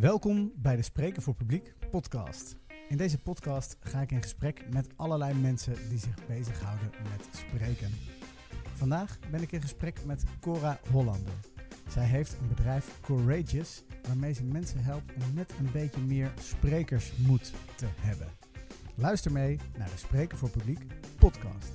Welkom bij de Spreken voor Publiek podcast. In deze podcast ga ik in gesprek met allerlei mensen die zich bezighouden met spreken. Vandaag ben ik in gesprek met Cora Hollander. Zij heeft een bedrijf Courageous waarmee ze mensen helpt om net een beetje meer sprekersmoed te hebben. Luister mee naar de Spreken voor Publiek podcast.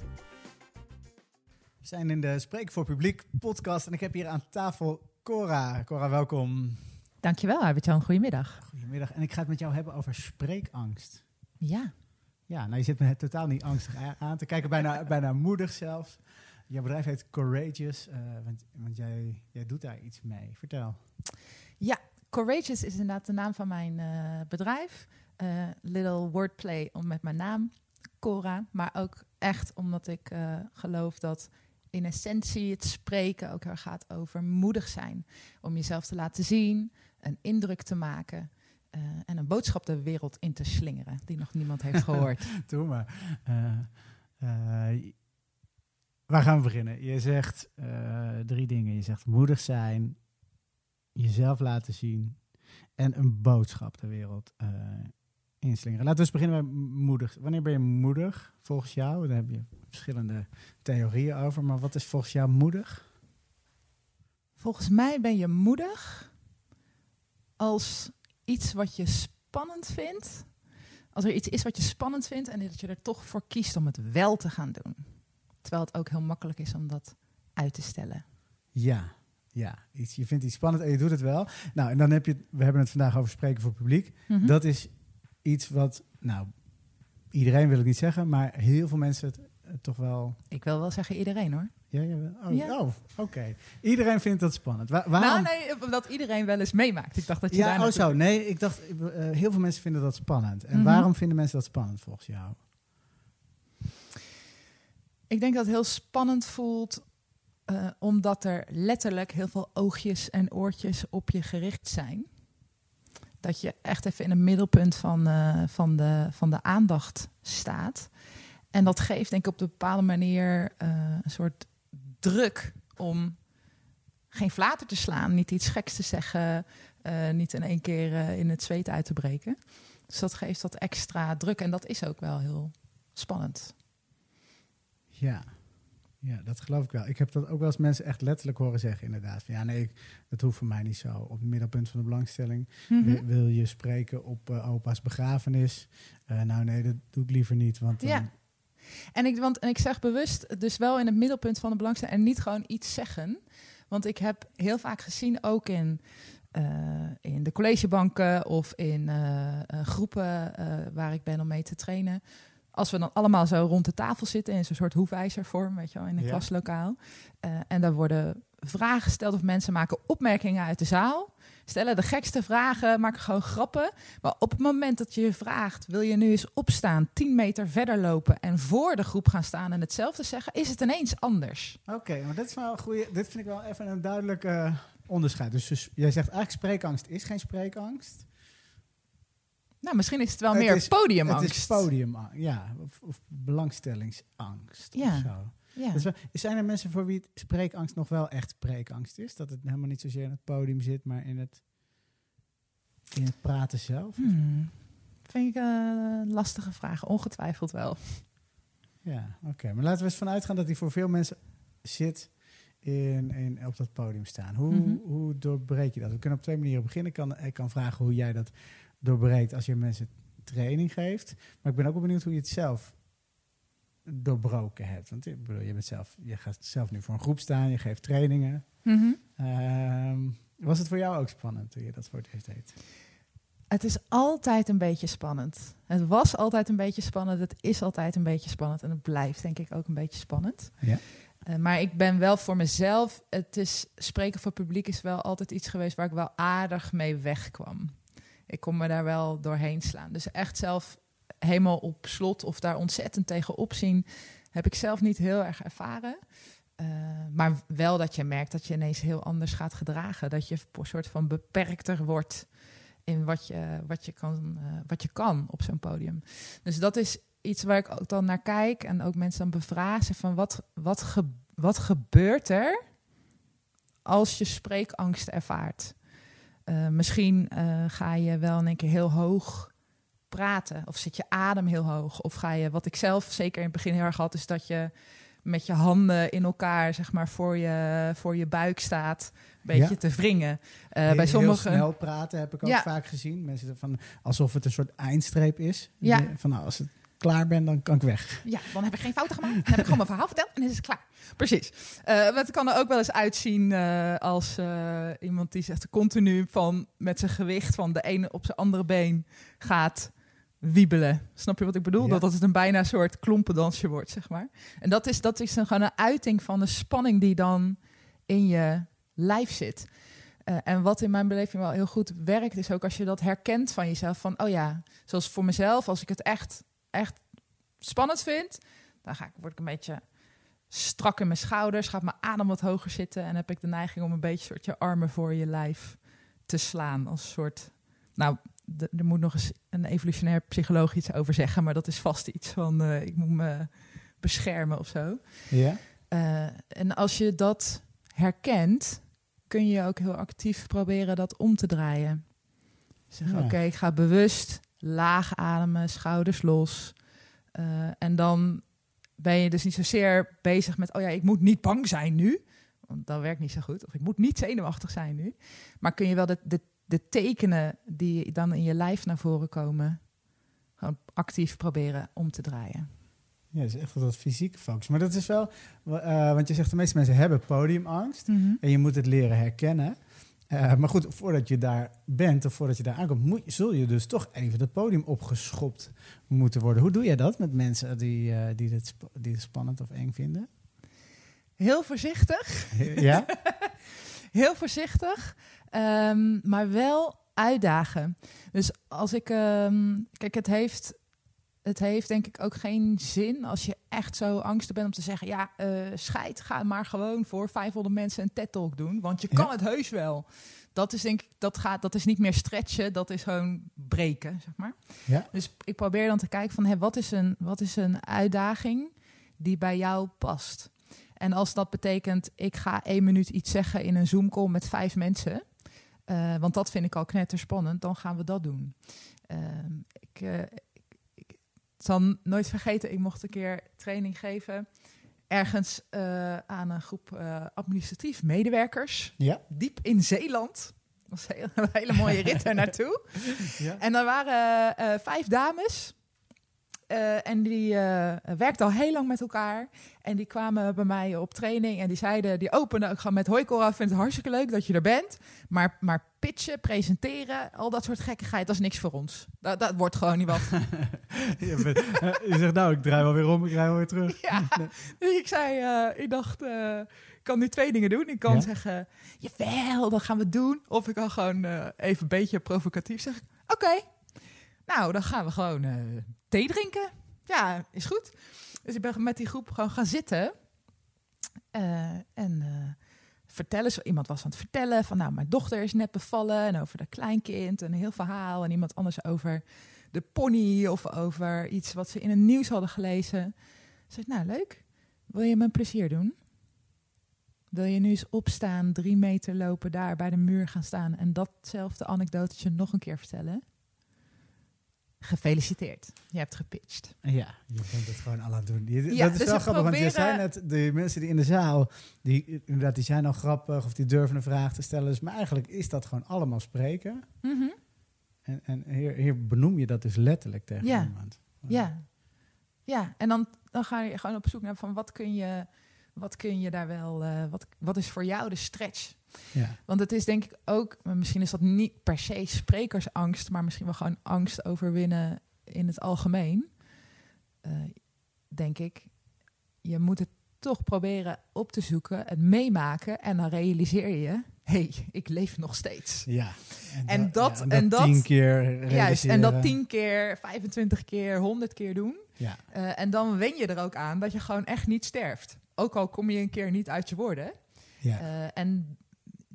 We zijn in de Spreken voor Publiek podcast en ik heb hier aan tafel Cora. Cora, welkom. Dankjewel, Albert-Jan. Goedemiddag. Goedemiddag. En ik ga het met jou hebben over spreekangst. Ja. Ja, nou je zit me totaal niet angstig aan te kijken, bijna, bijna moedig zelfs. Jouw bedrijf heet Courageous, eh, want, want jij, jij doet daar iets mee. Vertel. Courageous is inderdaad de naam van mijn eh, bedrijf. Eh, little wordplay om met mijn naam, Cora. Maar ook echt omdat ik geloof dat in essentie het spreken ook heel gaat over moedig zijn. Om jezelf te laten zien, een indruk te maken. eh, en een boodschap de wereld in te slingeren die nog niemand heeft gehoord. Doe maar. Eh, waar gaan we beginnen? Je zegt drie dingen. Je zegt moedig zijn, jezelf laten zien en een boodschap de wereld inslingeren. Laten we eens beginnen bij moedig. Wanneer ben je moedig volgens jou? Daar heb je verschillende theorieën over. Maar wat is volgens jou moedig? Volgens mij ben je moedig als iets wat je spannend vindt. Als er iets is wat je spannend vindt en dat je er toch voor kiest om het wel te gaan doen. Terwijl het ook heel makkelijk is om dat uit te stellen. Ja, ja. Iets, je vindt iets spannend en je doet het wel. Nou, en dan heb je, we hebben het vandaag over spreken voor publiek. Mhm. Dat is iets wat, nou, iedereen wil ik niet zeggen, maar heel veel mensen het toch wel. Ik wil wel zeggen iedereen hoor. Ja, ja, oh, Ja. oh, oké. Iedereen vindt dat spannend. Wa- waarom? Nou nee, dat iedereen wel eens meemaakt. Ik dacht dat je ja, daar oh zo. Nee, ik dacht, eh, heel veel mensen vinden dat spannend. En Mhm. waarom vinden mensen dat spannend volgens jou? Ik denk dat het heel spannend voelt, eh, omdat er letterlijk heel veel oogjes en oortjes op je gericht zijn. Dat je echt even in het middelpunt van, eh, van, de, van de aandacht staat. En dat geeft denk ik op een bepaalde manier eh, een soort druk om geen flater te slaan, niet iets geks te zeggen, eh, niet in één keer eh, in het zweet uit te breken. Dus dat geeft wat extra druk en dat is ook wel heel spannend. Ja. Ja, dat geloof ik wel. Ik heb dat ook wel eens mensen echt letterlijk horen zeggen, inderdaad. Van, ja, nee, ik- dat hoeft voor mij niet zo. Op het middelpunt van de belangstelling Mhm. wil, wil je spreken op opa's begrafenis. Nou, nee, dat doe ik liever niet. Want dan- Ja. En ik, want, en ik zeg bewust dus wel in het middelpunt van de belangstelling en niet gewoon iets zeggen. Want ik heb heel vaak gezien, ook in, eh, in de collegebanken of in eh, eh, groepen waar ik ben om mee te trainen. Als we dan allemaal zo rond de tafel zitten in zo'n soort hoefijzervorm, weet je wel, in een Ja. klaslokaal. En daar worden vragen gesteld of mensen maken opmerkingen uit de zaal. Stellen de gekste vragen, maken gewoon grappen. Maar op het moment dat je je vraagt, wil je nu eens opstaan, 10 meter verder lopen en voor de groep gaan staan en hetzelfde zeggen, is het ineens anders. Oké, maar dit is wel een goede. Dit vind ik wel even een duidelijk eh, onderscheid. Dus, dus jij zegt eigenlijk spreekangst is geen spreekangst. Nou, misschien is het wel Het meer is- podiumangst. Het is podiumangst, ja, of, of belangstellingsangst. Ja. Of zo. Ja. Dus zijn er mensen voor wie spreekangst nog wel echt spreekangst is? Dat het helemaal niet zozeer in het podium zit, maar in het, in het praten zelf? Hmm. Vind ik eh, een lastige vraag, ongetwijfeld wel. Ja, oké. Maar laten we eens vanuit gaan dat die voor veel mensen zit in, in, op dat podium staan. Hoe, Mhm. hoe doorbreek je dat? We kunnen op twee manieren beginnen. Ik kan, ik kan vragen hoe jij dat doorbreekt als je mensen training geeft. Maar ik ben ook wel benieuwd hoe je het zelf doorbroken hebt. Want ik bedoel, je, bent zelf, je gaat zelf nu voor een groep staan, je geeft trainingen. Mhm. Ehm, was het voor jou ook spannend toen je dat voor het eerst deed? Het is altijd een beetje spannend. Het was altijd een beetje spannend. Het is altijd een beetje spannend. En het blijft denk ik ook een beetje spannend. Ja. Eh, maar ik ben wel voor mezelf. Het is spreken voor publiek is wel altijd iets geweest waar ik wel aardig mee wegkwam. Ik kon me daar wel doorheen slaan. Dus echt zelf helemaal op slot of daar ontzettend tegen opzien, heb ik zelf niet heel erg ervaren. Eh, maar wel dat je merkt dat je ineens heel anders gaat gedragen. Dat je een soort van beperkter wordt in wat je, wat je, kan, eh, wat je kan op zo'n podium. Dus dat is iets waar ik ook dan naar kijk en ook mensen dan bevragen van wat, wat, ge, wat gebeurt er als je spreekangst ervaart? Eh, misschien ga je wel in één keer heel hoog praten. Of zit je adem heel hoog. Of ga je, wat ik zelf zeker in het begin heel erg had, is dat je met je handen in elkaar, zeg maar, voor je, voor je buik staat. Een beetje Ja. te wringen. Eh, Heel- bij sommigen. Heel snel praten heb ik ook Ja. vaak gezien. Mensen van alsof het een soort eindstreep is. Ja. Van nou, als ik klaar ben, dan kan ik weg. Ja, dan heb ik geen fouten gemaakt. Dan heb ik gewoon mijn verhaal verteld en dan is het klaar. Precies. Maar het kan er ook wel eens uitzien eh, als iemand die zegt continu van met zijn gewicht van de ene op zijn andere been gaat wiebelen. Snap je wat ik bedoel? Ja. Dat, dat het een bijna soort klompendansje wordt, zeg maar. En dat is, dat is een, gewoon een uiting van de spanning die dan in je lijf zit. Eh, en wat in mijn beleving wel heel goed werkt, is ook als je dat herkent van jezelf. Van, oh ja, zoals voor mezelf, als ik het echt, echt spannend vind, dan ga ik, word ik een beetje strak in mijn schouders, gaat mijn adem wat hoger zitten en heb ik de neiging om een beetje soort je armen voor je lijf te slaan. Als soort, nou, er moet nog eens een evolutionair psycholoog iets over zeggen, maar dat is vast iets van, eh, ik moet me beschermen of zo. Ja? Eh, en als je dat herkent, kun je ook heel actief proberen dat om te draaien. Zeg, Ja. oké, ik ga bewust laag ademen, schouders los. Eh, en dan ben je dus niet zozeer bezig met, oh ja, ik moet niet bang zijn nu. Want dat werkt niet zo goed. Of ik moet niet zenuwachtig zijn nu. Maar kun je wel de, de, de tekenen die dan in je lijf naar voren komen, gewoon actief proberen om te draaien. Ja, dat is echt wel dat fysieke focus. Maar dat is wel, eh, want je zegt de meeste mensen hebben podiumangst. En je moet het leren herkennen. Eh, maar goed, voordat je daar bent of voordat je daar aankomt, moet, zul je dus toch even het podium opgeschopt moeten worden. Hoe doe jij dat met mensen die, eh, die, dit, sp- die het spannend of eng vinden? Heel voorzichtig. ja? Heel voorzichtig, ehm, maar wel uitdagen. Dus als ik, ehm, kijk, het heeft, het heeft denk ik ook geen zin als je echt zo angstig bent om te zeggen, ja, eh scheid, ga maar gewoon voor 500 mensen een TED-talk doen, want je kan Ja. het heus wel. Dat is denk ik, dat gaat, dat is niet meer stretchen, dat is gewoon breken, zeg maar. Ja. Dus ik probeer dan te kijken van, hé, wat, is een, wat is een uitdaging die bij jou past? En als dat betekent, ik ga één minuut iets zeggen in een Zoom-call met vijf mensen, eh, want dat vind ik al knetterspannend, dan gaan we dat doen. Ehm, ik, ik, ik zal nooit vergeten, ik mocht een keer training geven ergens eh, aan een groep administratief medewerkers, Ja. diep in Zeeland. Dat was een hele, een hele mooie rit er naartoe. ja. En er waren vijf dames. Eh, en die eh werkten al heel lang met elkaar. En die kwamen bij mij op training. En die zeiden, die openden ook gewoon met... Hoi Cora, vind het hartstikke leuk dat je er bent. Maar, maar pitchen, presenteren, al dat soort gekkigheid... dat is niks voor ons. Dat, dat wordt gewoon niet wat. je, bent- eh, je zegt nou, ik draai wel weer om, ik draai wel weer terug. ja. Dus ik zei, ik dacht... ik kan nu twee dingen doen. Ik kan Ja? zeggen, jawel, dat gaan we doen. Of ik kan gewoon even een beetje provocatief zeggen. Oké, nou, dan gaan we gewoon thee drinken. Ja, is goed. Dus ik ben met die groep gewoon gaan zitten. Eh, en eh, vertellen. Zo, iemand was aan het vertellen van, nou, mijn dochter is net bevallen. En over de kleinkind. En een heel verhaal. En iemand anders over de pony. Of over iets wat ze in het nieuws hadden gelezen. Ik zei, nou, leuk. Wil je me een plezier doen? Wil je nu eens opstaan, drie meter lopen, daar bij de muur gaan staan en datzelfde anekdotetje nog een keer vertellen? Gefeliciteerd, je hebt gepitcht. Ja, je bent het gewoon al aan het doen. Je- Ja, dat is dus wel we grappig, want je zei net, de mensen die in de zaal, die, inderdaad, die zijn al grappig of die durven een vraag te stellen. Dus, maar eigenlijk is dat gewoon allemaal spreken. En, en hier, hier benoem je dat dus letterlijk tegen Ja. iemand. Ja, ja. en dan, dan ga je gewoon op zoek naar van wat kun je, wat kun je daar wel, eh, wat, wat is voor jou de stretch? Ja. Want het is denk ik ook, misschien is dat niet per se sprekersangst, maar misschien wel gewoon angst overwinnen in het algemeen. Eh, denk ik, je moet het toch proberen op te zoeken, het meemaken en dan realiseer je, hé, hey, ik leef nog steeds. Ja. En dat- ja, en dat- tien keer Juist, en dat 10 keer, 25 keer, 100 keer doen. Ja. Eh, en dan wen je er ook aan dat je gewoon echt niet sterft. Ook al kom je een keer niet uit je woorden. Ja. Eh, en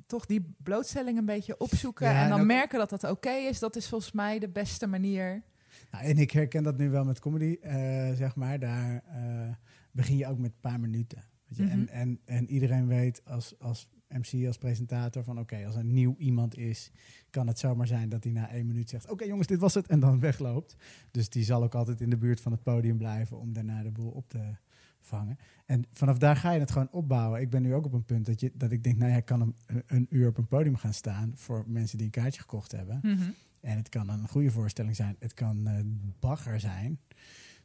toch die blootstelling een beetje opzoeken Ja, en en dan merken dat dat oké is. Dat is volgens mij de beste manier. Nou, en ik herken dat nu wel met comedy, eh, zeg maar. Daar eh, begin je ook met een paar minuten. Weet je? Mhm. en, en, en iedereen weet als, als MC, als presentator, van oké, als er nieuw iemand is, kan het zomaar zijn dat hij na één minuut zegt, oké jongens, dit was het, en dan wegloopt. Dus die zal ook altijd in de buurt van het podium blijven om daarna de boel op te vangen. En vanaf daar ga je het gewoon opbouwen. Ik ben nu ook op een punt dat, je, dat ik denk, nou ja, ik kan een, een uur op een podium gaan staan voor mensen die een kaartje gekocht hebben. Mhm. En het kan een goede voorstelling zijn. Het kan eh bagger zijn.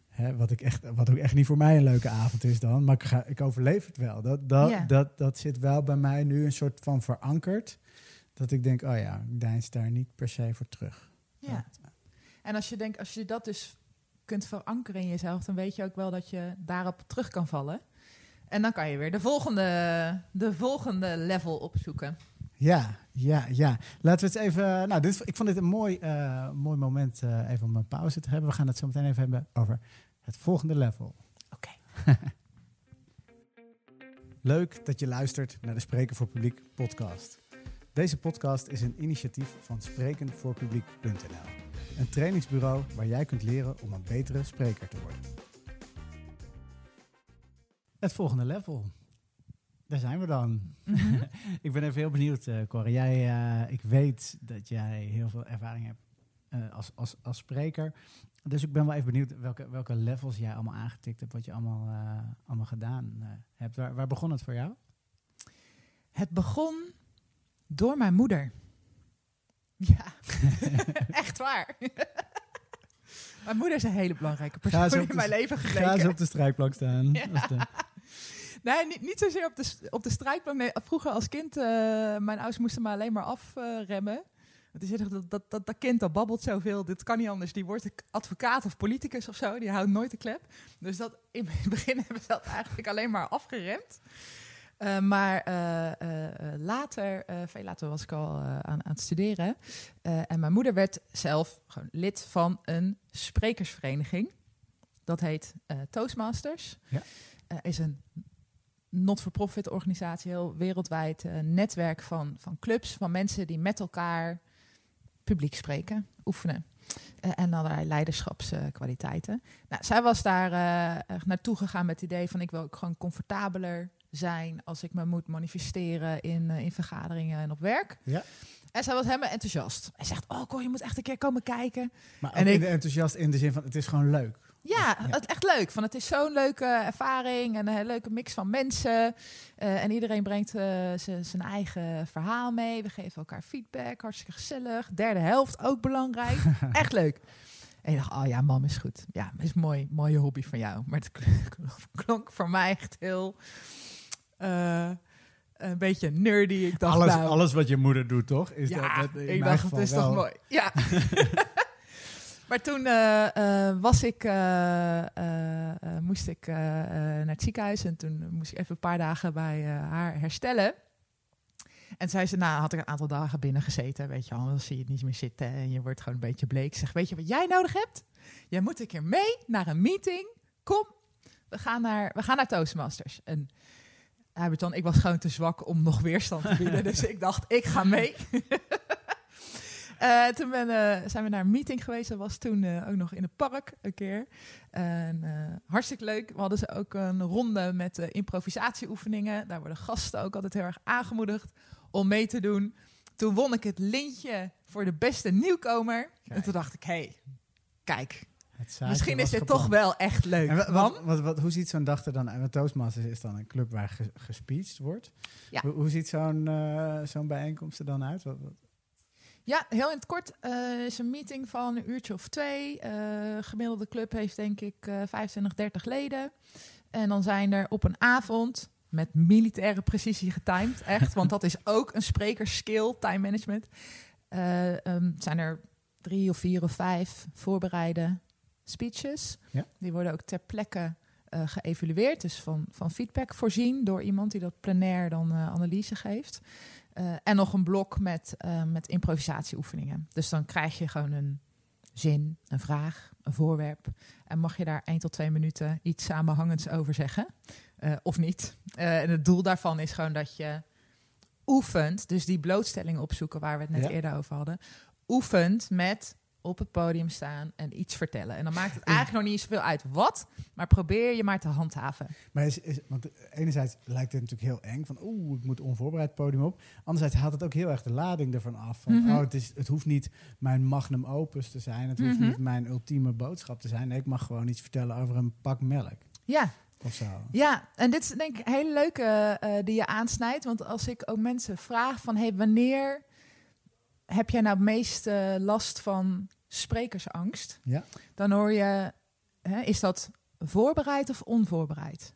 Hè, wat, ik echt, wat ook echt niet voor mij een leuke avond is dan. Maar ik, ga, ik overleef het wel. Dat, dat, dat, dat zit wel bij mij nu een soort van verankerd. Dat ik denk, oh ja, ik deins daar niet per se voor terug. Ja. En als je denkt, als je dat dus kunt verankeren in jezelf, dan weet je ook wel dat je daarop terug kan vallen. En dan kan je weer de volgende, de volgende level opzoeken. Ja, ja, ja. Laten we het even. Nou, dit, ik vond dit een mooi, eh, mooi moment eh, even om een pauze te hebben. We gaan het zo meteen even hebben over het volgende level. Oké. Leuk dat je luistert naar de Spreken voor Publiek podcast. Deze podcast is een initiatief van sprekenvoorpubliek.nl. Een trainingsbureau waar jij kunt leren om een betere spreker te worden. Het volgende level. Daar zijn we dan. Mhm. ik ben even heel benieuwd, eh Cor. Jij, eh, ik weet dat jij heel veel ervaring hebt eh, als, als, als spreker. Dus ik ben wel even benieuwd welke, welke levels jij allemaal aangetikt hebt, wat je allemaal, eh, allemaal gedaan hebt. Waar, waar begon het voor jou? Het begon door mijn moeder. Ja, echt waar. mijn moeder is een hele belangrijke Ga persoon ze in mijn leven Ga gebleken. eens op de strijkplank staan. Ja. De- Nee, niet, niet zozeer op de, op de strijkplank. Vroeger als kind, eh, mijn ouders moesten me alleen maar afremmen. Want die zeggen, dat, dat, dat, dat kind dat babbelt zoveel, dit kan niet anders. Die wordt advocaat of politicus of zo, die houdt nooit de klep. Dus dat, in het begin hebben ze dat eigenlijk alleen maar afgeremd. Eh, maar eh, eh, later, veel later was ik al aan, aan het studeren. En mijn moeder werd zelf gewoon lid van een sprekersvereniging. Dat heet Toastmasters. Ja. Is een not-for-profit organisatie, heel wereldwijd netwerk van, van clubs, van mensen die met elkaar publiek spreken, oefenen. Eh, en allerlei leiderschapskwaliteiten. nou, zij was daar naartoe gegaan met het idee van ik wil ook gewoon comfortabeler zijn als ik me moet manifesteren in, eh, in vergaderingen en op werk. Ja. En zij was helemaal enthousiast. Hij zegt, oh Cor, je moet echt een keer komen kijken. Maar En ik- enthousiast in de zin van het is gewoon leuk. Ja, Ja. Het, echt leuk. Van, het is zo'n leuke ervaring en een hele leuke mix van mensen. Eh, en iedereen brengt z- zijn eigen verhaal mee. We geven elkaar feedback, hartstikke gezellig. Derde helft, ook belangrijk. echt leuk. En je dacht, oh ja, mam is goed. Ja, is mooi, mooie hobby van jou. Maar het klonk voor mij echt heel... eh, een beetje nerdy. Ik dacht, alles, nou, alles wat je moeder doet, toch? Is ja, dat, dat in ik mijn dacht, geval het is wel. toch mooi. Ja. maar toen eh, eh, was ik, moest ik naar het ziekenhuis en toen moest ik even een paar dagen bij haar herstellen. En zei ze, nou had ik een aantal dagen binnen gezeten, weet je wel, dan zie je het niet meer zitten en je wordt gewoon een beetje bleek. Zeg, weet je wat jij nodig hebt? Jij moet een keer mee naar een meeting. Kom, we gaan naar, we gaan naar Toastmasters. En Huberton, ik was gewoon te zwak om nog weerstand te bieden. dus ik dacht, ik ga mee. Eh, toen ben, eh, zijn we naar een meeting geweest. Dat was toen eh, ook nog in het park een keer. En, hartstikke leuk. We hadden ze ook een ronde met improvisatieoefeningen. Daar worden gasten ook altijd heel erg aangemoedigd om mee te doen. Toen won ik het lintje voor de beste nieuwkomer. En toen dacht ik, hé, hey, kijk, misschien is dit geplant. toch wel echt leuk. En wat, hoe ziet zo'n dag er dan uit? Toastmasters is dan een club waar ge, wordt. Ja. Hoe, hoe ziet zo'n eh, zo'n bijeenkomst er dan uit? Wat, Ja, heel in het kort eh, is een meeting van een uurtje of twee. Eh, gemiddelde club heeft denk ik eh 25, 30 leden. En dan zijn er op een avond met militaire precisie getimed, echt, want dat is ook een sprekerskill, time management. Ehm, zijn er drie of vier of vijf voorbereide speeches. Ja. Die worden ook ter plekke eh, geëvalueerd, dus van, van feedback voorzien door iemand die dat plenair dan eh, analyse geeft. Eh, en nog een blok met, met improvisatieoefeningen. Dus dan krijg je gewoon een zin, een vraag, een voorwerp. En mag je daar 1 tot 2 minuten iets samenhangends over zeggen? Of niet? En het doel daarvan is gewoon dat je oefent, dus die blootstelling opzoeken waar we het net Ja. eerder over hadden, oefent met op het podium staan en iets vertellen. En dan maakt het eigenlijk nog niet zoveel uit wat, maar probeer je maar te handhaven. Maar is, is, want enerzijds lijkt het natuurlijk heel eng van oeh, ik moet onvoorbereid het podium op. Anderzijds haalt het ook heel erg de lading ervan af. Van, Mhm. oh, het, is, het hoeft niet mijn magnum opus te zijn. Het hoeft Mhm. niet mijn ultieme boodschap te zijn. Nee, ik mag gewoon iets vertellen over een pak melk Ja, of zo. Ja, en dit is denk ik een hele leuke eh, die je aansnijdt. Want als ik ook mensen vraag van... Hey, wanneer heb jij nou het meest eh, last van sprekersangst? Ja. Dan hoor je, hè, is dat voorbereid of onvoorbereid?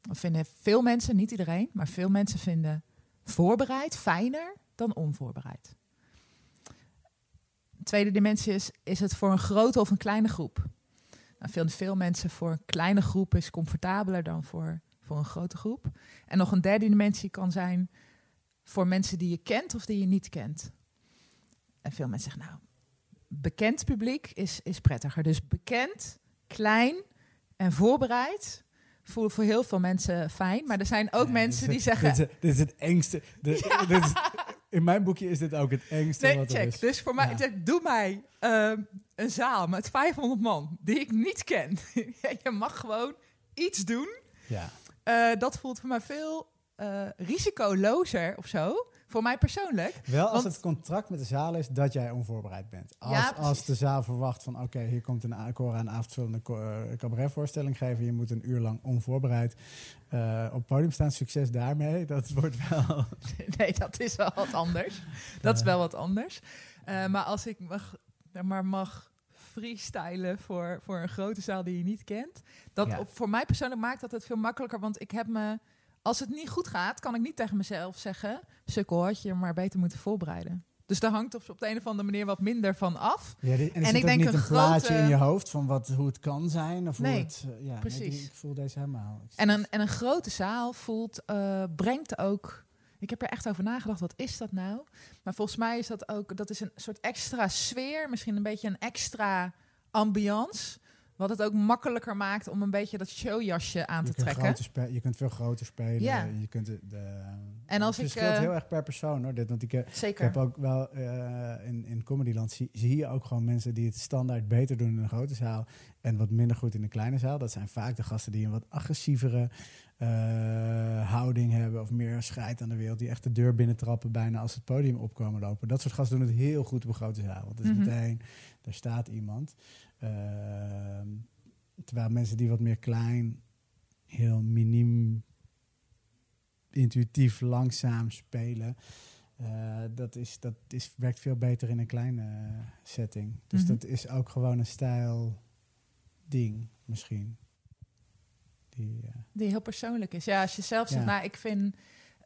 Dan vinden veel mensen, niet iedereen... maar veel mensen vinden voorbereid fijner dan onvoorbereid. Tweede dimensie is, is het voor een grote of een kleine groep? Nou, veel, veel mensen voor een kleine groep is comfortabeler dan voor, voor een grote groep. En nog een derde dimensie kan zijn voor mensen die je kent of die je niet kent. En veel mensen zeggen, nou, bekend publiek is, is prettiger. Dus bekend, klein en voorbereid voelen voor heel veel mensen fijn. Maar er zijn ook Ja, mensen die zeggen... Dit is, dit is het engste. Dit is, in mijn boekje is dit ook het engste Nee, wat er check. is. Dus voor mij, Ja. zeg, doe mij ehm, een zaal met 500 man die ik niet ken. je mag gewoon iets doen. Ja. Eh, dat voelt voor mij veel eh, risicolozer of zo. Voor mij persoonlijk. Wel als het contract met de zaal is dat jij onvoorbereid bent. Als, Ja, als de zaal verwacht van oké, hier komt een Cora een avondvullende eh, cabaretvoorstelling geven. Je moet een uur lang onvoorbereid eh, op podium staan. Succes daarmee. Dat wordt wel... nee, dat is wel wat anders. Dat is wel wat anders. Eh, maar als ik mag, maar mag freestylen voor, voor een grote zaal die je niet kent. Dat Ja. op, voor mij persoonlijk maakt dat het veel makkelijker. Want ik heb me... Als het niet goed gaat, kan ik niet tegen mezelf zeggen... Sukkel, had je je maar beter moeten voorbereiden. Dus daar hangt op, op de een of andere manier wat minder van af. Ja, en, ik denk niet een een plaatje grote- in je hoofd van wat, hoe het kan zijn. Of Nee, hoe het, eh, ja, precies. ik voel deze helemaal. En een, en een grote zaal voelt, eh, brengt ook. Ik heb er echt over nagedacht, wat is dat nou? Maar volgens mij is dat ook, dat is een soort extra sfeer, misschien een beetje een extra ambiance. Wat het ook makkelijker maakt om een beetje dat showjasje aan je, te trekken. spe- je kunt veel groter spelen. Ja. Je kunt de, de, En als het ik, verschilt eh, heel erg per persoon hoor. Dit, want ik, eh, Ik Zeker. heb ook wel eh, in, in Comedyland zie, zie je ook gewoon mensen die het standaard beter doen in een grote zaal en wat minder goed in een kleine zaal. Dat zijn vaak de gasten die een wat agressievere houding hebben of meer scheid aan de wereld, die echt de deur binnentrappen bijna als het podium opkomen lopen. Dat soort gasten doen het heel goed op een grote zaal. Want het is Mhm. meteen, daar staat iemand. Ehm, terwijl mensen die wat meer klein, heel miniem, intuïtief, langzaam spelen. eh, dat is, dat is, werkt veel beter in een kleine setting. Dus Mhm. dat is ook gewoon een stijl ding, misschien. Die, eh, Die heel persoonlijk is. Ja, als je zelf zegt, Ja. nou, ik vind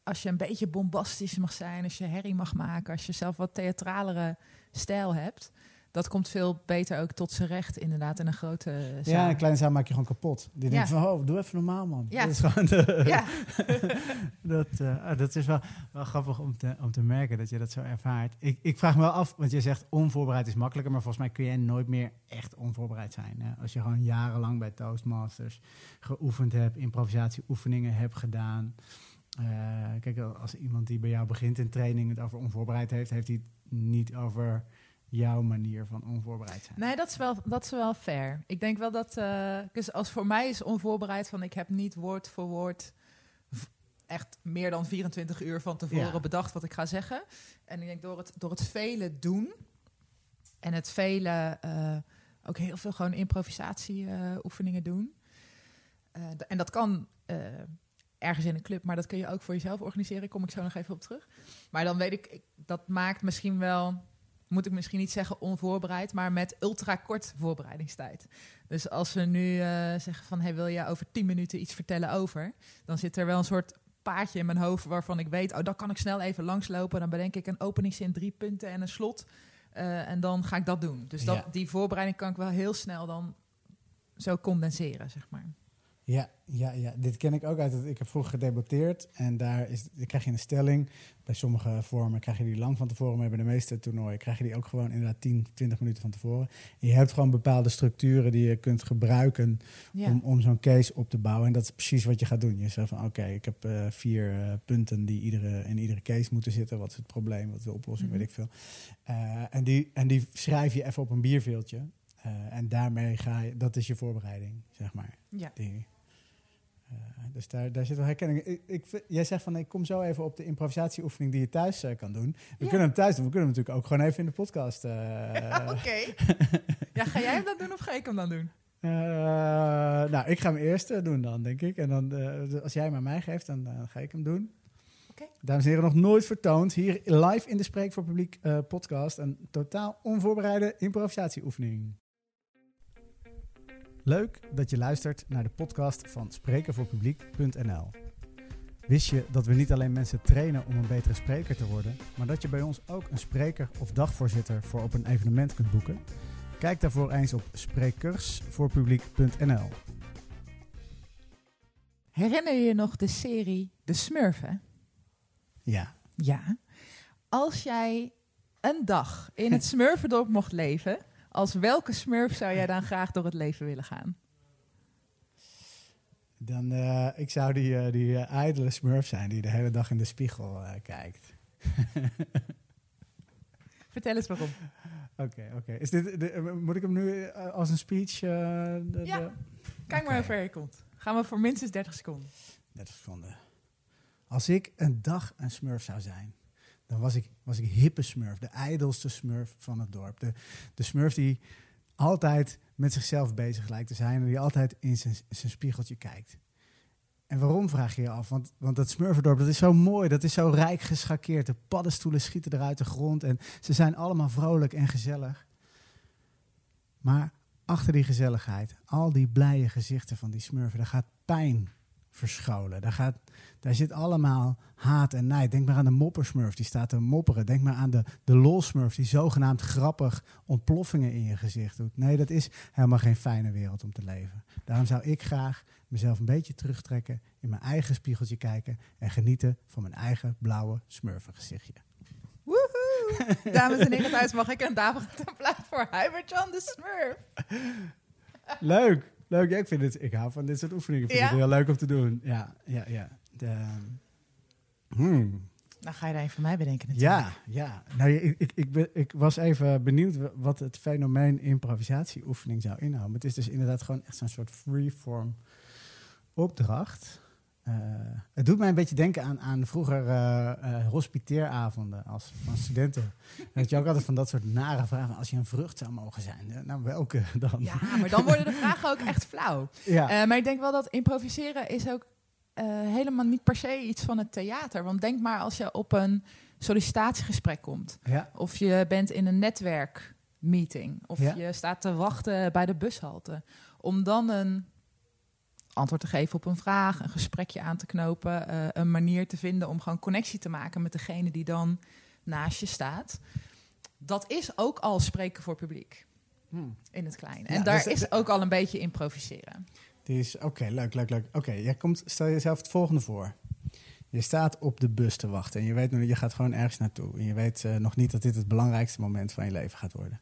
als je een beetje bombastisch mag zijn, als je herrie mag maken, als je zelf wat theatralere stijl hebt, dat komt veel beter ook tot zijn recht, inderdaad, in een grote zaal. ja, een kleine zaal maak je gewoon kapot. Die Ja. denkt van, oh, doe even normaal, man. Ja. Dat is gewoon de, Ja. dat, eh, ah, dat is wel, wel grappig om te, om te merken dat je dat zo ervaart. Ik, ik vraag me wel af, want je zegt onvoorbereid is makkelijker, maar volgens mij kun jij nooit meer echt onvoorbereid zijn. Hè? Als je gewoon jarenlang bij Toastmasters geoefend hebt, improvisatieoefeningen hebt gedaan. Eh, kijk, als iemand die bij jou begint in training het over onvoorbereid heeft, heeft hij het niet over jouw manier van onvoorbereid zijn. Nee, dat is wel, dat is wel fair. Ik denk wel dat, eh, dus als voor mij is onvoorbereid van ik heb niet woord voor woord echt meer dan 24 uur van tevoren Ja. bedacht wat ik ga zeggen. En ik denk door het, door het vele doen en het vele eh, ook heel veel gewoon improvisatieoefeningen oefeningen doen. Eh, d- en dat kan ergens in een club, maar dat kun je ook voor jezelf organiseren. Kom ik zo nog even op terug. Maar dan weet ik, ik dat maakt misschien wel moet ik misschien niet zeggen onvoorbereid, maar met ultra kort voorbereidingstijd. Dus als we nu eh, zeggen van, hey, wil je over 10 minuten iets vertellen over? Dan zit er wel een soort paadje in mijn hoofd waarvan ik weet, oh, dan kan ik snel even langslopen. Dan bedenk ik een openingszin, drie punten en een slot. Eh, en dan ga ik dat doen. Dus dat, Ja. die voorbereiding kan ik wel heel snel dan zo condenseren, zeg maar. Ja, ja, ja, dit ken ik ook uit. Het, ik heb vroeger gedebatteerd en daar, is, krijg je een stelling. Bij sommige vormen krijg je die lang van tevoren, maar bij de meeste toernooien krijg je die ook gewoon inderdaad 10, 20 minuten van tevoren. En je hebt gewoon bepaalde structuren die je kunt gebruiken Ja. om, om zo'n case op te bouwen. En dat is precies wat je gaat doen. Je zegt van oké, ik heb eh, vier eh, punten die iedere, in iedere case moeten zitten. Wat is het probleem? Wat is de oplossing? Mhm. Weet ik veel. Eh, en, die, en die schrijf je even op een bierveeltje. En daarmee ga je, dat is je voorbereiding, zeg maar. ja. Die, dus daar, daar zit wel herkenning. Ik, jij zegt van ik kom zo even op de improvisatieoefening die je thuis eh, kan doen. We Ja. kunnen hem thuis doen. We kunnen hem natuurlijk ook gewoon even in de podcast. eh, Oké. ja, ga jij hem dan doen of ga ik hem dan doen? eh, nou, ik ga hem eerst eh, doen dan, denk ik. En dan, eh, als jij hem aan mij geeft, dan eh, ga ik hem doen. Oké. Dames en heren, nog nooit vertoond. Hier live in de Spreek voor Publiek eh, podcast. Een totaal onvoorbereide improvisatieoefening. Leuk dat je luistert naar de podcast van sprekenvoorpubliek.nl. Wist je dat we niet alleen mensen trainen om een betere spreker te worden, maar dat je bij ons ook een spreker of dagvoorzitter voor op een evenement kunt boeken? Kijk daarvoor eens op sprekersvoorpubliek.nl. Herinner je je nog de serie De Smurfen? Ja, Ja. Als jij een dag in het Smurfendorp mocht leven, als welke Smurf zou jij dan graag door het leven willen gaan? dan eh, ik zou die, eh, die eh, ijdele smurf zijn die de hele dag in de spiegel kijkt. Vertel eens waarom. Oké, oké. Is dit? de- moet ik hem nu als een speech? de, Ja. Kijk maar hoe ver je komt. Gaan we voor minstens 30 seconden. 30 seconden. Als ik een dag een smurf zou zijn, dan was ik, was ik hippe smurf. De ijdelste smurf van het dorp. De, de smurf die altijd met zichzelf bezig lijkt te zijn. En die altijd in zijn, spiegeltje kijkt. En waarom vraag je je af? Want, want dat smurfendorp, dat is zo mooi. Dat is zo rijk geschakeerd. De paddenstoelen schieten eruit de grond. En ze zijn allemaal vrolijk en gezellig. Maar achter die gezelligheid, al die blije gezichten van die smurfen, daar gaat pijn verscholen. Daar, gaat, daar zit allemaal haat en nijd. Denk maar aan de moppersmurf, die staat te mopperen. Denk maar aan de, de lolsmurf, die zogenaamd grappig ontploffingen in je gezicht doet. Nee, dat is helemaal geen fijne wereld om te leven. Daarom zou ik graag mezelf een beetje terugtrekken, in mijn eigen spiegeltje kijken en genieten van mijn eigen blauwe smurfengezichtje. Woehoe! Dames en heren thuis, mag ik een daverend applaus voor Hubert-Jan de Smurf? Leuk, leuk. Ja, ik, vind het, ik hou van dit soort oefeningen. Ik vind Ja? het heel leuk om te doen. Ja, ja, ja. De, hmm. Nou ga je daar een van mij bedenken natuurlijk. Ja, ja. Nou, ik, ik, ik, ik was even benieuwd wa- wat het fenomeen improvisatieoefening zou inhouden. Het is dus inderdaad gewoon echt zo'n soort freeform opdracht. Eh, het doet mij een beetje denken aan, aan vroeger eh, hospiteeravonden als, van studenten. Dat je ook altijd van dat soort nare vragen. Als je een vrucht zou mogen zijn, nou welke dan? Ja, maar dan worden de vragen ook echt flauw. Ja. Maar ik denk wel dat improviseren is ook helemaal niet per se iets van het theater. Want denk maar als je op een sollicitatiegesprek komt. ja. Of je bent in een netwerkmeeting. Of Ja. je staat te wachten bij de bushalte. Om dan een antwoord te geven op een vraag, een gesprekje aan te knopen. eh, een manier te vinden om gewoon connectie te maken met degene die dan naast je staat. Dat is ook al spreken voor publiek Hmm. in het klein. Ja, En daar dus- is ook al een beetje improviseren. Is, oké, leuk, leuk, leuk. Oké, jij komt, stel jezelf het volgende voor. Je staat op de bus te wachten en je weet nog, je gaat gewoon ergens naartoe. En je weet eh, nog niet dat dit het belangrijkste moment van je leven gaat worden.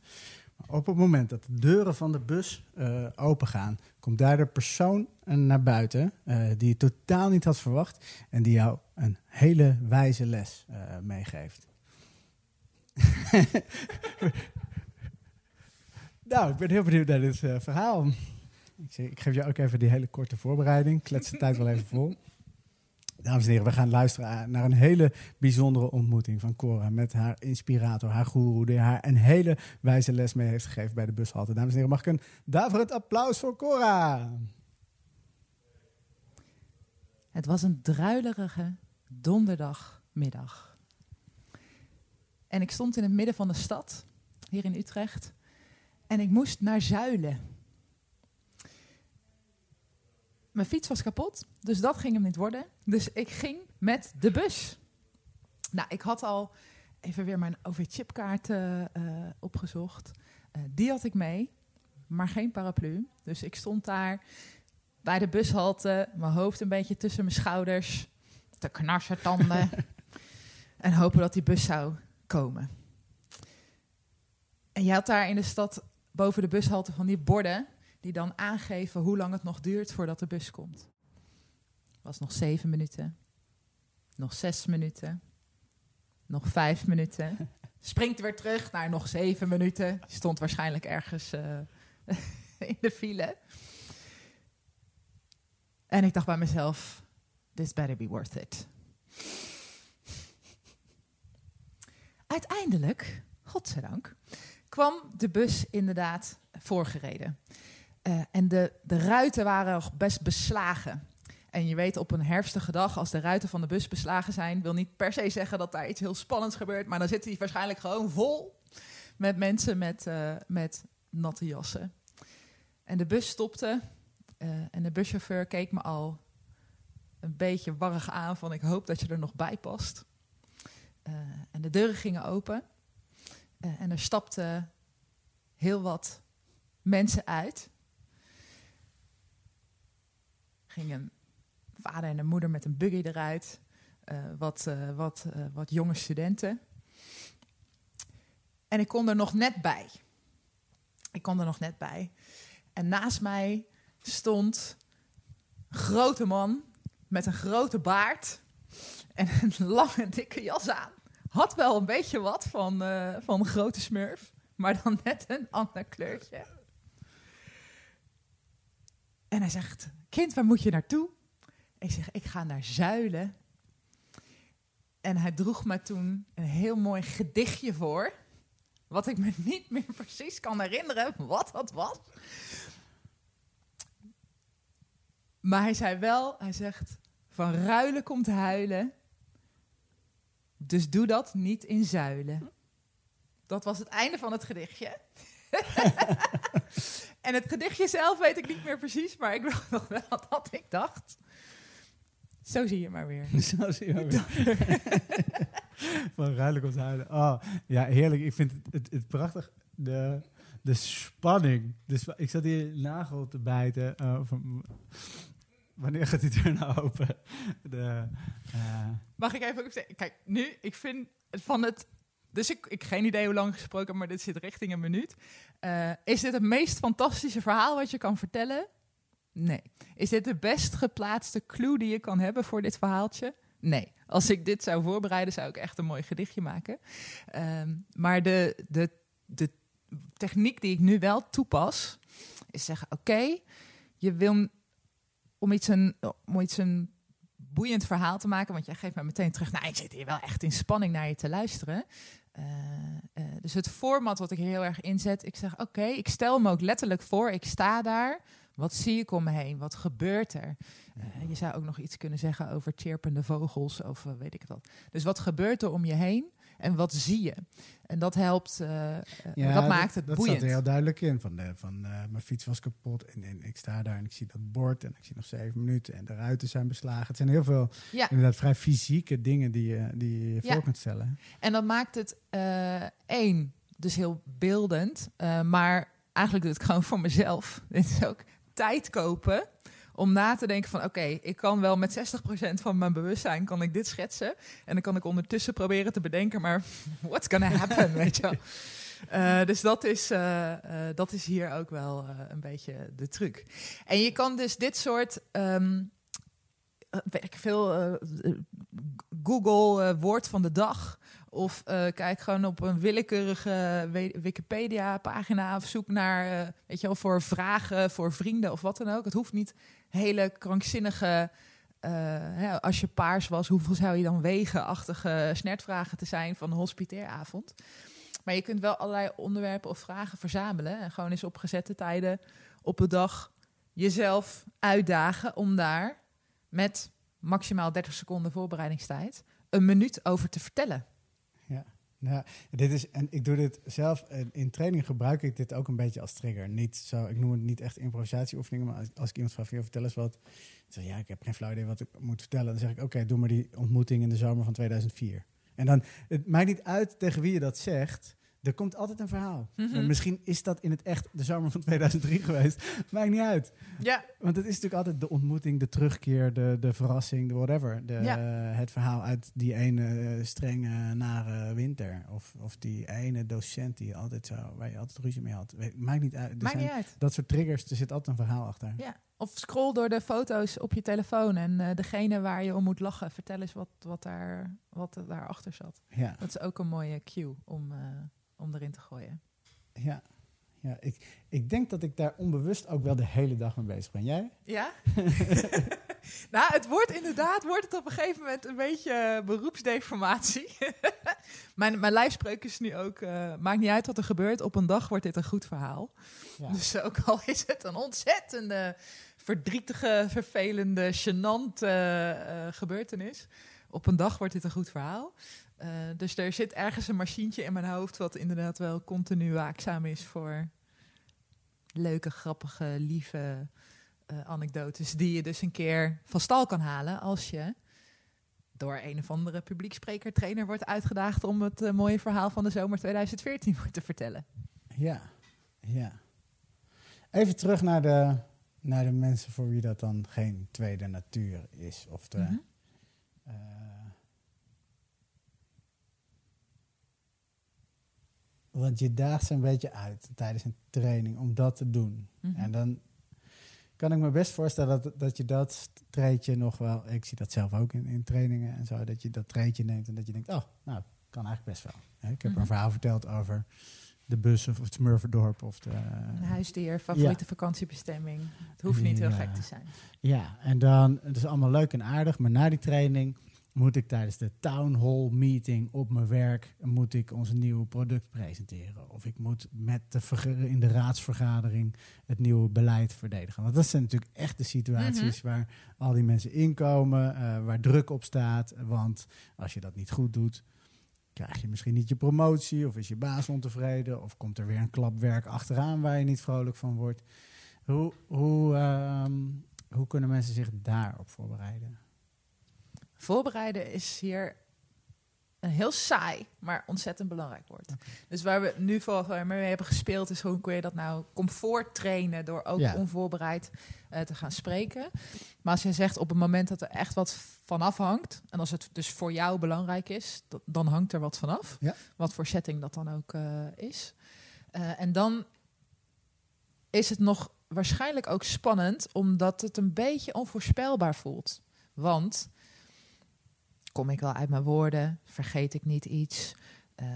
Op het moment dat de deuren van de bus eh open gaan, komt daar de persoon naar buiten eh, die je totaal niet had verwacht en die jou een hele wijze les eh, meegeeft. nou, ik ben heel benieuwd naar dit verhaal. Ik, ik geef jou ook even die hele korte voorbereiding. Klets de tijd wel even vol. Dames en heren, we gaan luisteren naar een hele bijzondere ontmoeting van Cora met haar inspirator, haar goeroe, die haar een hele wijze les mee heeft gegeven bij de bushalte. Dames en heren, mag ik een daverend applaus voor Cora? Het was een druilerige donderdagmiddag. En ik stond in het midden van de stad, hier in Utrecht. En ik moest naar Zuilen. Mijn fiets was kapot, dus dat ging hem niet worden. Dus ik ging met de bus. Nou, ik had al even weer mijn OV-chipkaart eh, opgezocht. Eh, die had ik mee, maar geen paraplu. Dus ik stond daar bij de bushalte, mijn hoofd een beetje tussen mijn schouders, te knarsen tanden en hopen dat die bus zou komen. En je had daar in de stad boven de bushalte van die borden die dan aangeven hoe lang het nog duurt voordat de bus komt. Het was nog zeven minuten, nog zes minuten, nog vijf minuten. Springt weer terug naar nog zeven minuten. Stond waarschijnlijk ergens uh, in de file. En ik dacht bij mezelf, this better be worth it. Uiteindelijk, godzijdank, kwam de bus inderdaad voorgereden. Uh, en de, de ruiten waren best beslagen. En je weet op een herfstige dag, als de ruiten van de bus beslagen zijn, wil niet per se zeggen dat daar iets heel spannends gebeurt. Maar dan zitten die waarschijnlijk gewoon vol met mensen met, uh, met natte jassen. En de bus stopte uh, en de buschauffeur keek me al een beetje warrig aan van ik hoop dat je er nog bij past. En de deuren gingen open en er stapten heel wat mensen uit. Ging een vader en een moeder met een buggy eruit, wat, wat, wat jonge studenten. En ik kon er nog net bij. Ik kon er nog net bij. En naast mij stond een grote man met een grote baard en een lange dikke jas aan. Had wel een beetje wat van, van grote smurf, maar dan net een ander kleurtje. En hij zegt, kind, waar moet je naartoe? Ik zeg, ik ga naar Zuilen. En hij droeg me toen een heel mooi gedichtje voor. Wat ik me niet meer precies kan herinneren wat dat was. Maar hij zei wel, hij zegt, van ruilen komt huilen. Dus doe dat niet in zuilen. Dat was het einde van het gedichtje. en het gedichtje zelf weet ik niet meer precies, maar ik weet nog wel dat ik dacht. Zo zie je maar weer. Zo zie je maar weer. van ruilen komt huilen. Oh, ja, heerlijk. Ik vind het, het, het prachtig. De, de spanning. Dus ik zat hier nagel te bijten. Uh, van, wanneer gaat die deur nou open? De, uh... Mag ik even zeggen? Kijk, nu, ik vind van het... Dus ik, ik geen idee hoe lang gesproken, maar dit zit richting een minuut. Uh, is dit het meest fantastische verhaal wat je kan vertellen? Nee. Is dit de best geplaatste clue die je kan hebben voor dit verhaaltje? Nee. Als ik dit zou voorbereiden, zou ik echt een mooi gedichtje maken. Um, maar de, de, de techniek die ik nu wel toepas, is zeggen: oké, je wil om iets, een, om iets een boeiend verhaal te maken. Want jij geeft me meteen terug. Nou, ik zit hier wel echt in spanning naar je te luisteren. Uh, uh, dus het format wat ik heel erg inzet. Ik zeg, oké, ik stel me ook letterlijk voor. Ik sta daar. Wat zie ik om me heen? Wat gebeurt er? Uh, je zou ook nog iets kunnen zeggen over chirpende vogels of weet ik wat. Dus wat gebeurt er om je heen? En wat zie je? En dat helpt, uh, ja, dat maakt het dat, boeiend. Dat zat er heel duidelijk in. Van, de, van uh, mijn fiets was kapot en, en, ik sta daar en ik zie dat bord en ik zie nog zeven minuten en de ruiten zijn beslagen. Het zijn heel veel ja. inderdaad vrij fysieke dingen die je, die je voor ja. kunt stellen. En dat maakt het uh, één, dus heel beeldend, maar eigenlijk doe ik het gewoon voor mezelf. Dit is ook tijd kopen om na te denken van oké, okay, ik kan wel met 60% van mijn bewustzijn kan ik dit schetsen. En dan kan ik ondertussen proberen te bedenken, maar what's gonna happen, weet je wel. Uh, dus dat is, uh, uh, dat is hier ook wel een beetje de truc. En je kan dus dit soort, um, weet ik veel, Google woord van de dag of kijk gewoon op een willekeurige Wikipedia-pagina of zoek naar, weet je wel, voor vragen voor vrienden of wat dan ook. Het hoeft niet hele krankzinnige, uh, hè, als je paars was, hoeveel zou je dan wegen-achtige snertvragen te zijn van een hospitairavond. Maar je kunt wel allerlei onderwerpen of vragen verzamelen en gewoon eens op gezette tijden op de dag jezelf uitdagen om daar met maximaal 30 seconden voorbereidingstijd een minuut over te vertellen. Ja. Ja, dit is, en ik doe dit zelf, in training gebruik ik dit ook een beetje als trigger. Niet zo, ik noem het niet echt improvisatieoefeningen, maar als, ik iemand vraag, vertel eens wat. zeg ja, ik heb geen flauw idee wat ik moet vertellen. Dan zeg ik, oké, doe maar die ontmoeting in de zomer van 2004. En dan, het maakt niet uit tegen wie je dat zegt. Er komt altijd een verhaal. Mhm. En misschien is dat in het echt de zomer van 2003 geweest. Maakt niet uit. Ja, Want het is natuurlijk altijd de ontmoeting, de terugkeer, de, de verrassing, de whatever. De, Ja. het verhaal uit die ene eh, strenge, nare winter. Of, of die ene docent die altijd zo, waar je altijd ruzie mee had. Maakt niet uit. Er maakt niet uit. Dat soort triggers, er zit altijd een verhaal achter. Ja. Of scroll door de foto's op je telefoon en eh, degene waar je om moet lachen, vertel eens wat, wat, daar, wat er daarachter zat. Ja, Dat is ook een mooie cue om, eh, om erin te gooien. ja. ja ik, ik denk dat ik daar onbewust ook wel de hele dag mee bezig ben. Jij? Ja? nou, het wordt inderdaad, wordt het op een gegeven moment een beetje eh, beroepsdeformatie. mijn, mijn lijfspreuk is nu ook, eh, maakt niet uit wat er gebeurt, op een dag wordt dit een goed verhaal. Ja. Dus ook al is het een ontzettende, verdrietige, vervelende, gênante eh, gebeurtenis, op een dag wordt dit een goed verhaal. Eh, dus er zit ergens een machientje in mijn hoofd wat inderdaad wel continu waakzaam is voor leuke, grappige, lieve eh, anekdotes die je dus een keer van stal kan halen als je door een of andere publiekspreker, trainer wordt uitgedaagd om het eh, mooie verhaal van de zomer 2014 voor te vertellen. Ja, ja. Even terug naar de, naar de mensen voor wie dat dan geen tweede natuur is. Of de, Mhm. Want je daagt ze een beetje uit tijdens een training om dat te doen. Mhm. En dan kan ik me best voorstellen dat, dat je dat treetje nog wel... Ik zie dat zelf ook in, in trainingen en zo. Dat je dat treetje neemt en dat je denkt... Oh, nou, kan eigenlijk best wel. Ik heb Mhm. een verhaal verteld over de bus of het Smurfendorp of de... Een huisdier, favoriete vakantiebestemming. Het hoeft niet heel gek te zijn. Ja, en dan, het is allemaal leuk en aardig, maar na die training moet ik tijdens de town hall meeting op mijn werk, moet ik ons nieuwe product presenteren. Of ik moet met de in de raadsvergadering het nieuwe beleid verdedigen. Want dat zijn natuurlijk echt de situaties waar al die mensen inkomen, eh, waar druk op staat. Want als je dat niet goed doet, krijg je misschien niet je promotie, of is je baas ontevreden, of komt er weer een klap werk achteraan waar je niet vrolijk van wordt. Hoe, hoe, ehm, hoe kunnen mensen zich daarop voorbereiden? Voorbereiden is hier een heel saai, maar ontzettend belangrijk woord. Dus waar we nu vooral mee hebben gespeeld, is hoe kun je dat nou comfort trainen door ook Ja. onvoorbereid eh, te gaan spreken. Maar als je zegt op het moment dat er echt wat van afhangt, en als het dus voor jou belangrijk is, dat- dan hangt er wat vanaf. Ja. Wat voor setting dat dan ook eh, is. Eh, en dan is het nog waarschijnlijk ook spannend, omdat het een beetje onvoorspelbaar voelt. Want kom ik wel uit mijn woorden? Vergeet ik niet iets? Eh,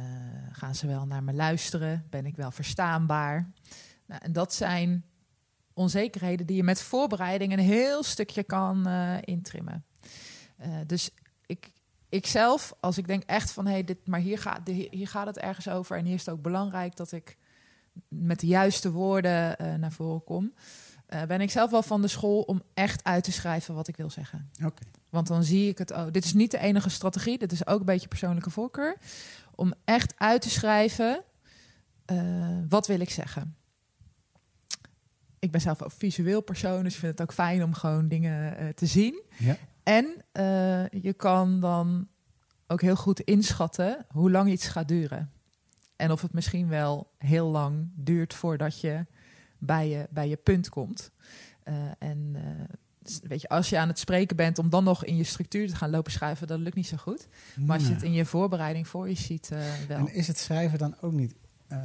gaan ze wel naar me luisteren? Ben ik wel verstaanbaar? Nou, en dat zijn onzekerheden die je met voorbereiding een heel stukje kan eh, intrimmen. Eh, dus ik, ik zelf, als ik denk echt van hé, hey, dit, maar hier gaat, hier gaat het ergens over en hier is het ook belangrijk dat ik met de juiste woorden naar voren kom. ben ik zelf wel van de school om echt uit te schrijven wat ik wil zeggen. Oké. Want dan zie ik het ook. Dit is niet de enige strategie. Dit is ook een beetje persoonlijke voorkeur. Om echt uit te schrijven. eh, wat wil ik zeggen? Ik ben zelf ook visueel persoon. Dus ik vind het ook fijn om gewoon dingen eh, te zien. Ja. En eh, je kan dan ook heel goed inschatten hoe lang iets gaat duren. En of het misschien wel heel lang duurt voordat je bij je, bij je punt komt. En weet je, als je aan het spreken bent om dan nog in je structuur te gaan lopen schuiven, dat lukt niet zo goed. Maar als je het in je voorbereiding voor je ziet, eh, wel. En is het schrijven dan ook niet eh,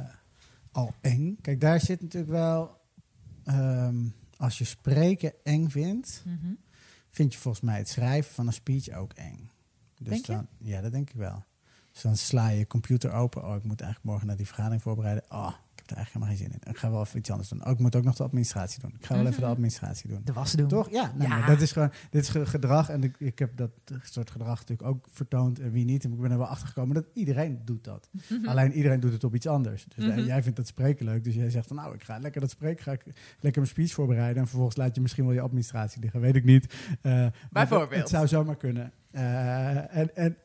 al eng? Kijk, daar zit natuurlijk wel... ehm, als je spreken eng vindt, Mhm. vind je volgens mij het schrijven van een speech ook eng. Dus Denk je? Dan, ja, dat denk ik wel. Dus dan sla je je computer open. Oh, ik moet eigenlijk morgen naar die vergadering voorbereiden. Oh, heb er eigenlijk helemaal geen zin in. Ik ga wel even iets anders doen. Oh, ik moet ook nog de administratie doen. Ik ga wel even de Mhm. administratie doen. De was doen. Toch? Ja, nou, dat is gewoon, dit is ge- gedrag. En ik, ik heb dat soort gedrag natuurlijk ook vertoond. En wie niet. En ik ben er wel achter gekomen dat iedereen doet dat. Mhm. Alleen iedereen doet het op iets anders. Dus Mhm. jij vindt dat spreken leuk. Dus jij zegt van nou, ik ga lekker dat spreken. Ga ik lekker mijn speech voorbereiden. En vervolgens laat je misschien wel je administratie liggen. Weet ik niet. Eh, Bijvoorbeeld. Het, het zou zomaar kunnen. Eh, en, en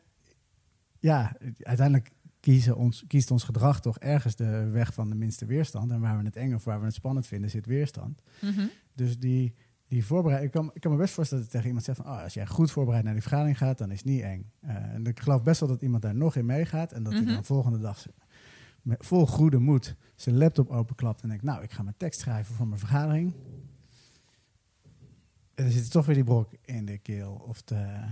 ja, uiteindelijk kiezen ons, kiest ons gedrag toch ergens de weg van de minste weerstand. En waar we het eng of waar we het spannend vinden, zit weerstand. Mhm. Dus die, die voorbereiding. Ik kan, ik kan me best voorstellen dat tegen iemand zegt van oh, als jij goed voorbereid naar die vergadering gaat, dan is het niet eng. Eh, en ik geloof best wel dat iemand daar nog in meegaat en dat hij Mhm. dan volgende dag met vol goede moed zijn laptop openklapt en denkt, nou, ik ga mijn tekst schrijven voor mijn vergadering. En dan zit er toch weer die brok in de keel. Of de.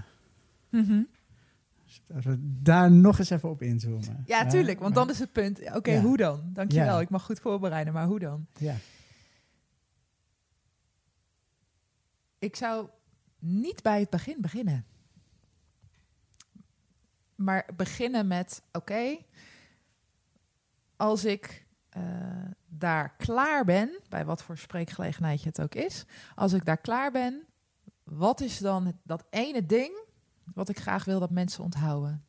We daar nog eens even op inzoomen. Ja, tuurlijk. Want maar- dan is het punt, oké, hoe dan? Dankjewel, ik mag goed voorbereiden, maar hoe dan? Ja, Ik zou niet bij het begin beginnen. Maar beginnen met, oké, als ik eh, daar klaar ben, bij wat voor spreekgelegenheid je het ook is, als ik daar klaar ben, wat is dan dat ene ding wat ik graag wil dat mensen onthouden?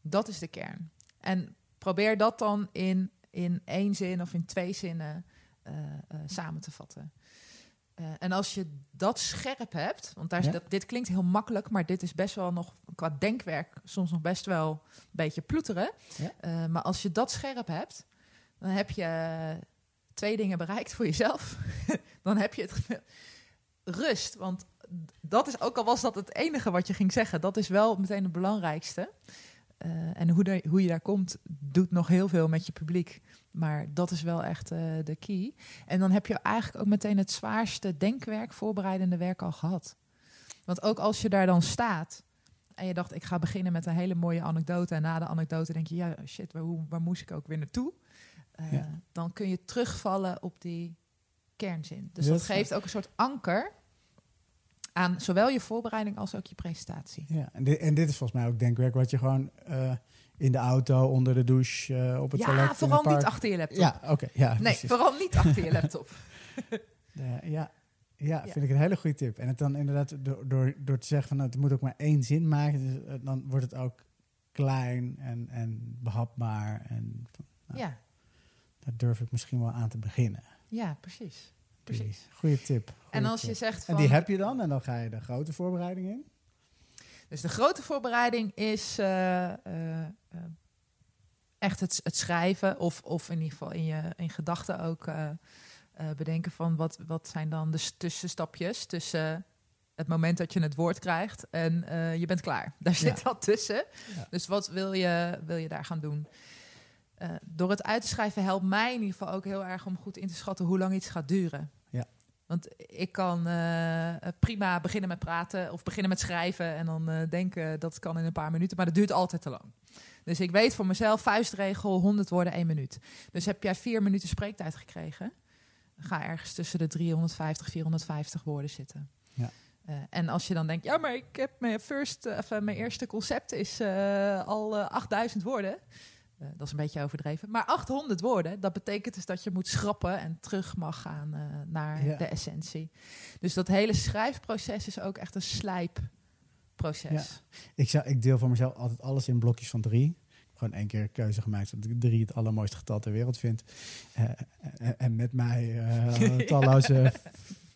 Dat is de kern. En probeer dat dan in, in één zin of in twee zinnen eh, eh, samen te vatten. Eh, en als je dat scherp hebt, want daar, is Ja. dat, dit klinkt heel makkelijk, maar dit is best wel nog qua denkwerk soms nog best wel een beetje ploeteren. Ja. Maar als je dat scherp hebt, dan heb je twee dingen bereikt voor jezelf. dan heb je het rust, want dat is ook al was dat het enige wat je ging zeggen, dat is wel meteen het belangrijkste. Eh, en hoe, hoe je daar komt, doet nog heel veel met je publiek. Maar dat is wel echt eh, de key. En dan heb je eigenlijk ook meteen het zwaarste denkwerk, voorbereidende werk al gehad. Want ook als je daar dan staat en je dacht, ik ga beginnen met een hele mooie anekdote. En na de anekdote denk je, ja, shit, waar, hoe, waar moest ik ook weer naartoe? Eh, Ja. Dan kun je terugvallen op die kernzin. Dus dat geeft ook een soort anker aan zowel je voorbereiding als ook je presentatie. ja. En, dit, en dit is volgens mij ook denkwerk wat je gewoon eh, in de auto, onder de douche, eh, op het toilet... Ja, vooral niet achter je laptop. Ja, oké. ja, nee, precies. vooral niet achter je laptop. Ja, ja, ja, Ja. vind ik een hele goede tip. En het dan inderdaad door, door, door te zeggen van nou, het moet ook maar één zin maken, dus, eh, dan wordt het ook klein en, en behapbaar. En nou, Ja, daar durf ik misschien wel aan te beginnen. ja, precies. Precies. Goede tip. goeie En als tip. je zegt En van... die heb je dan en dan ga je de grote voorbereiding in. Dus de grote voorbereiding is eh, eh, eh, echt het, het schrijven. Of, of in ieder geval in je in gedachten ook bedenken van wat, wat zijn dan de tussenstapjes tussen het moment dat je het woord krijgt en je bent klaar. Daar zit Ja. wat tussen. Ja. Dus wat wil je, wil je daar gaan doen? Eh, door het uit te schrijven helpt mij in ieder geval ook heel erg om goed in te schatten hoe lang iets gaat duren. Ja. Want ik kan eh, prima beginnen met praten of beginnen met schrijven en dan eh, denken dat kan in een paar minuten, maar dat duurt altijd te lang. Dus ik weet voor mezelf, vuistregel, 100 woorden, 1 minuut. Dus heb jij vier minuten spreektijd gekregen, ga ergens tussen de 350, 450 woorden zitten. Ja. En als je dan denkt, ja, maar ik heb mijn, first, of, mijn eerste concept is al eh, 8000 woorden. Eh, dat is een beetje overdreven. Maar 800 woorden, dat betekent dus dat je moet schrappen en terug mag gaan eh, naar Ja. de essentie. Dus dat hele schrijfproces is ook echt een slijpproces. Ik, zou, ik deel voor mezelf altijd alles in blokjes van drie. Ik heb gewoon één keer keuze gemaakt dat ik drie het allermooiste getal ter wereld vind. Eh, en, en met mij talloze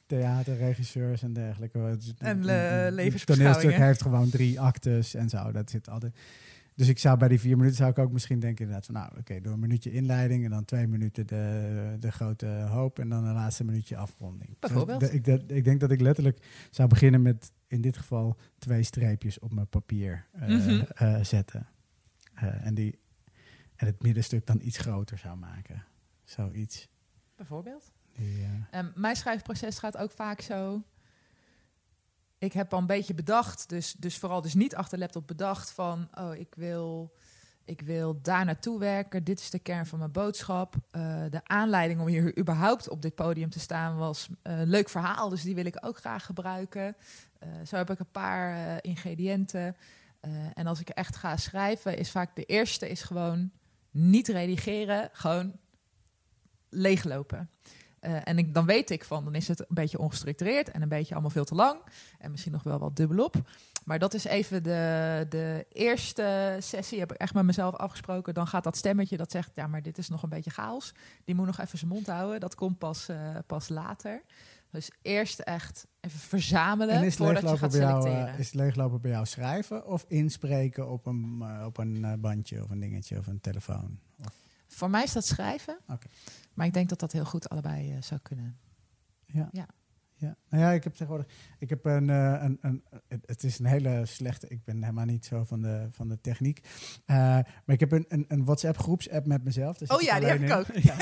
theaterregisseurs en dergelijke. En, een levensbeschouwingen. toneelstuk heeft gewoon drie actes en zo. Dat zit altijd. Dus ik zou bij die vier minuten zou ik ook misschien denken inderdaad van nou oké door een minuutje inleiding en dan twee minuten de, de grote hoop en dan een laatste minuutje afronding. Bijvoorbeeld. Dus ik, dat, ik denk dat ik letterlijk zou beginnen met in dit geval twee streepjes op mijn papier eh, Mhm. eh, zetten. Eh, en, die, en het middenstuk dan iets groter zou maken. Zoiets. Bijvoorbeeld. Die, eh, En mijn schrijfproces gaat ook vaak zo. Ik heb al een beetje bedacht, dus, dus vooral dus niet achter laptop bedacht van, oh, ik wil, ik wil daar naartoe werken. Dit is de kern van mijn boodschap. Eh, de aanleiding om hier überhaupt op dit podium te staan was eh, een leuk verhaal, dus die wil ik ook graag gebruiken. Eh, zo heb ik een paar ingrediënten. En als ik echt ga schrijven, is vaak de eerste is gewoon niet redigeren, gewoon leeglopen. Eh, en ik, dan weet ik van, dan is het een beetje ongestructureerd en een beetje allemaal veel te lang. En misschien nog wel wat dubbelop. Maar dat is even de, de eerste sessie, heb ik echt met mezelf afgesproken. Dan gaat dat stemmetje dat zegt, ja, maar dit is nog een beetje chaos. Die moet nog even zijn mond houden. Dat komt pas, eh, pas later. Dus eerst echt even verzamelen en is voordat je gaat bij jou, selecteren. eh, is leeglopen bij jou schrijven of inspreken op een, op een bandje of een dingetje of een telefoon? Of, Voor mij is dat schrijven. Oké. Maar ik denk dat dat heel goed allebei eh, zou kunnen. ja. Ja. Ja, nou ja, ik heb tegenwoordig. Ik heb een, uh, een, een. Het is een hele slechte. Ik ben helemaal niet zo van de, van de techniek. Uh, maar ik heb een, een, een WhatsApp groepsapp met mezelf. oh ja, die heb ik ook. Ja.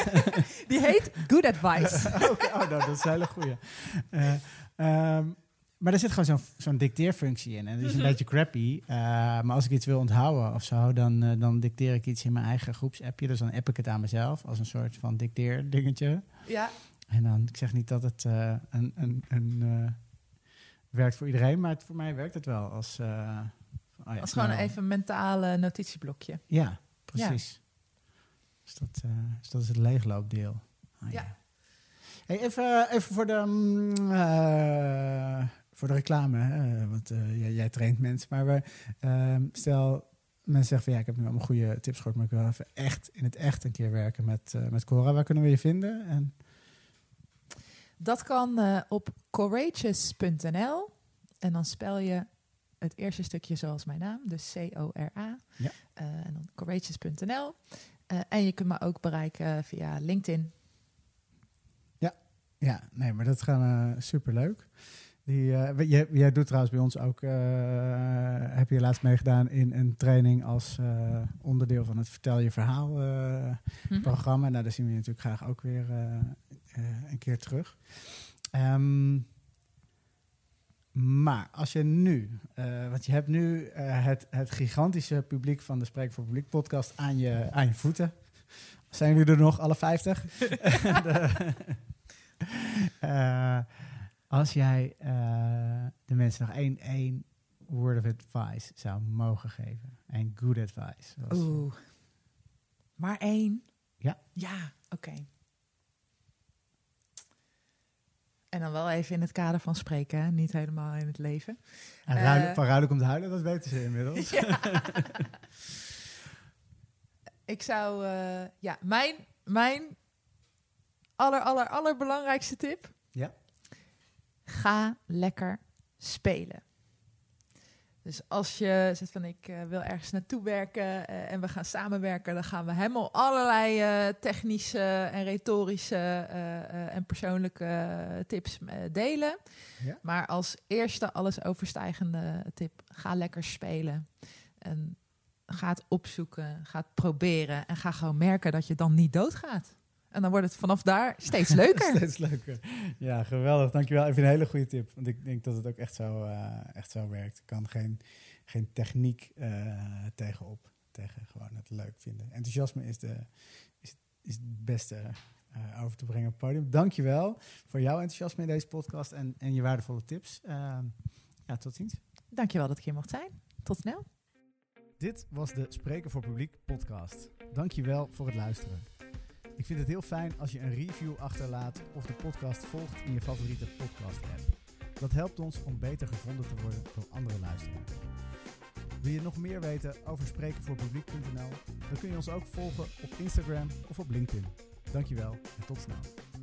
die heet Good Advice. okay, oh, nou, dat is een hele goede. Um, maar er zit gewoon zo'n zo'n dicteerfunctie in. En dat is een mhm. beetje crappy. Uh, maar als ik iets wil onthouden of zo, dan, uh, dan dicteer ik iets in mijn eigen groepsappje. Dus dan app ik het aan mezelf als een soort van dicteerdingetje. Ja. En dan, ik zeg niet dat het uh, een, een, een werkt voor iedereen, maar het, voor mij werkt het wel als... Oh ja, als gewoon even een mentale notitieblokje. Ja, precies. Ja. Dus, dat, dus dat is het leegloopdeel. Oh, ja. Hey, even, even voor de... Voor de reclame, hè? want uh, jij, jij, traint mensen. Maar we, uh, stel, mensen zeggen van ja, ik heb nu allemaal goede tips gehoord, maar ik wil even echt in het echt een keer werken met, uh, met Cora. Waar kunnen we je vinden? En... Dat kan op courageous.nl en dan spel je het eerste stukje zoals mijn naam, dus C-O-R-A. Ja. en dan courageous.nl. en je kunt me ook bereiken via LinkedIn. Ja, ja nee, maar dat gaan we superleuk. Die, uh, jij, jij, doet trouwens bij ons ook, uh, heb je laatst meegedaan in een training als uh, onderdeel van het Vertel je verhaal mm -hmm. programma. Nou, daar zien we je natuurlijk graag ook weer een keer terug. Um, maar als je nu, want je hebt nu het, het gigantische publiek van de Spreek voor Publiek podcast aan je, aan je voeten. Zijn jullie er nog, alle 50? Als jij uh, de mensen nog één, één word of advice zou mogen geven. En good advice. Oeh. Maar één? Ja. Ja, oké. Okay. En dan wel even in het kader van spreken, hè? niet helemaal in het leven. En ruilen, uh, van ruilen komt huilen, dat weten ze inmiddels. Ja. Ik zou, uh, ja, mijn, mijn aller, aller, allerbelangrijkste tip. Ja Ga lekker spelen. Dus als je zegt van ik uh, wil ergens naartoe werken uh, en we gaan samenwerken, dan gaan we helemaal allerlei uh, technische en retorische en persoonlijke tips delen. Ja? Maar als eerste alles overstijgende tip, ga lekker spelen. En ga het opzoeken, ga het proberen en ga gewoon merken dat je dan niet doodgaat. En dan wordt het vanaf daar steeds leuker. steeds leuker. Ja, geweldig. Dankjewel. Even een hele goede tip. Want ik denk dat het ook echt zo, uh, echt zo werkt. Ik kan geen, geen techniek uh, tegenop. Tegen gewoon het leuk vinden. Enthousiasme is, de, is, is het beste uh, over te brengen op het podium. Dankjewel voor jouw enthousiasme in deze podcast en, en je waardevolle tips. ja, tot ziens. Dankjewel dat ik hier mocht zijn. Tot snel. Dit was de Spreken voor Publiek podcast. Dankjewel voor het luisteren. Ik vind het heel fijn als je een review achterlaat of de podcast volgt in je favoriete podcast-app. Dat helpt ons om beter gevonden te worden door andere luisteraars. Wil je nog meer weten over sprekenvoorpubliek.nl? Dan kun je ons ook volgen op Instagram of op LinkedIn. Dankjewel en tot snel.